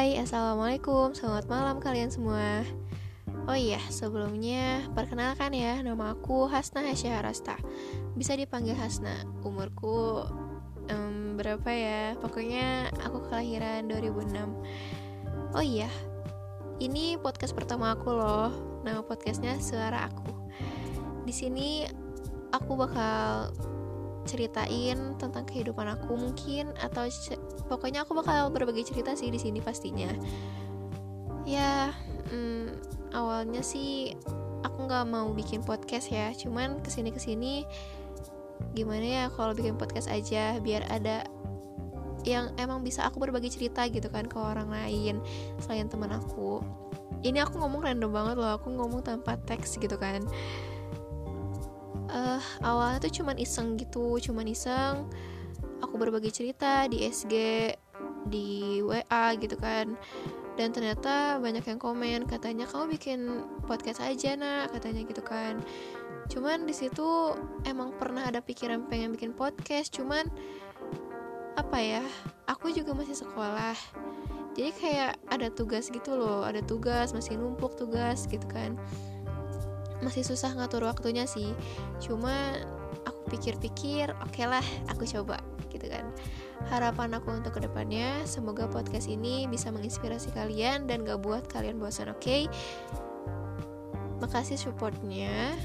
Assalamualaikum, selamat malam kalian semua. Oh iya, sebelumnya perkenalkan ya Nama aku Hasna Hasya Rasta Bisa dipanggil Hasna. Umurku um, berapa ya? Pokoknya aku kelahiran 2006 Oh iya, ini podcast pertama aku loh. Nama podcastnya Suara Aku. Di sini aku bakal ceritain tentang kehidupan aku mungkin atau pokoknya aku bakal berbagi cerita sih di sini pastinya. Ya hmm, awalnya sih aku nggak mau bikin podcast ya. Cuman ke sini ke sini gimana ya kalau bikin podcast aja biar ada yang emang bisa aku berbagi cerita gitu kan ke orang lain selain teman aku. Ini aku ngomong random banget loh aku ngomong tanpa teks gitu kan uh, awalnya tuh cuman iseng gitu cuman iseng. Aku berbagi cerita di SG di WA gitu kan. Dan ternyata banyak yang komen katanya kamu bikin podcast aja nak katanya gitu kan. Cuman di situ emang pernah ada pikiran pengen bikin podcast cuman apa ya aku juga masih sekolah. Jadi kayak ada tugas gitu loh ada tugas masih numpuk tugas gitu kan masih susah ngatur waktunya sih. Cuma aku pikir-pikir oke okay lah aku coba gitu kan. Harapan aku untuk ke depannya semoga podcast ini bisa menginspirasi kalian dan gak buat kalian bosan oke? Okay? makasih supportnya.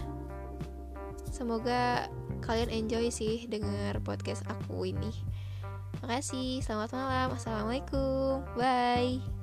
Semoga kalian enjoy sih dengar podcast aku ini. Makasih selamat malam. Assalamualaikum. Bye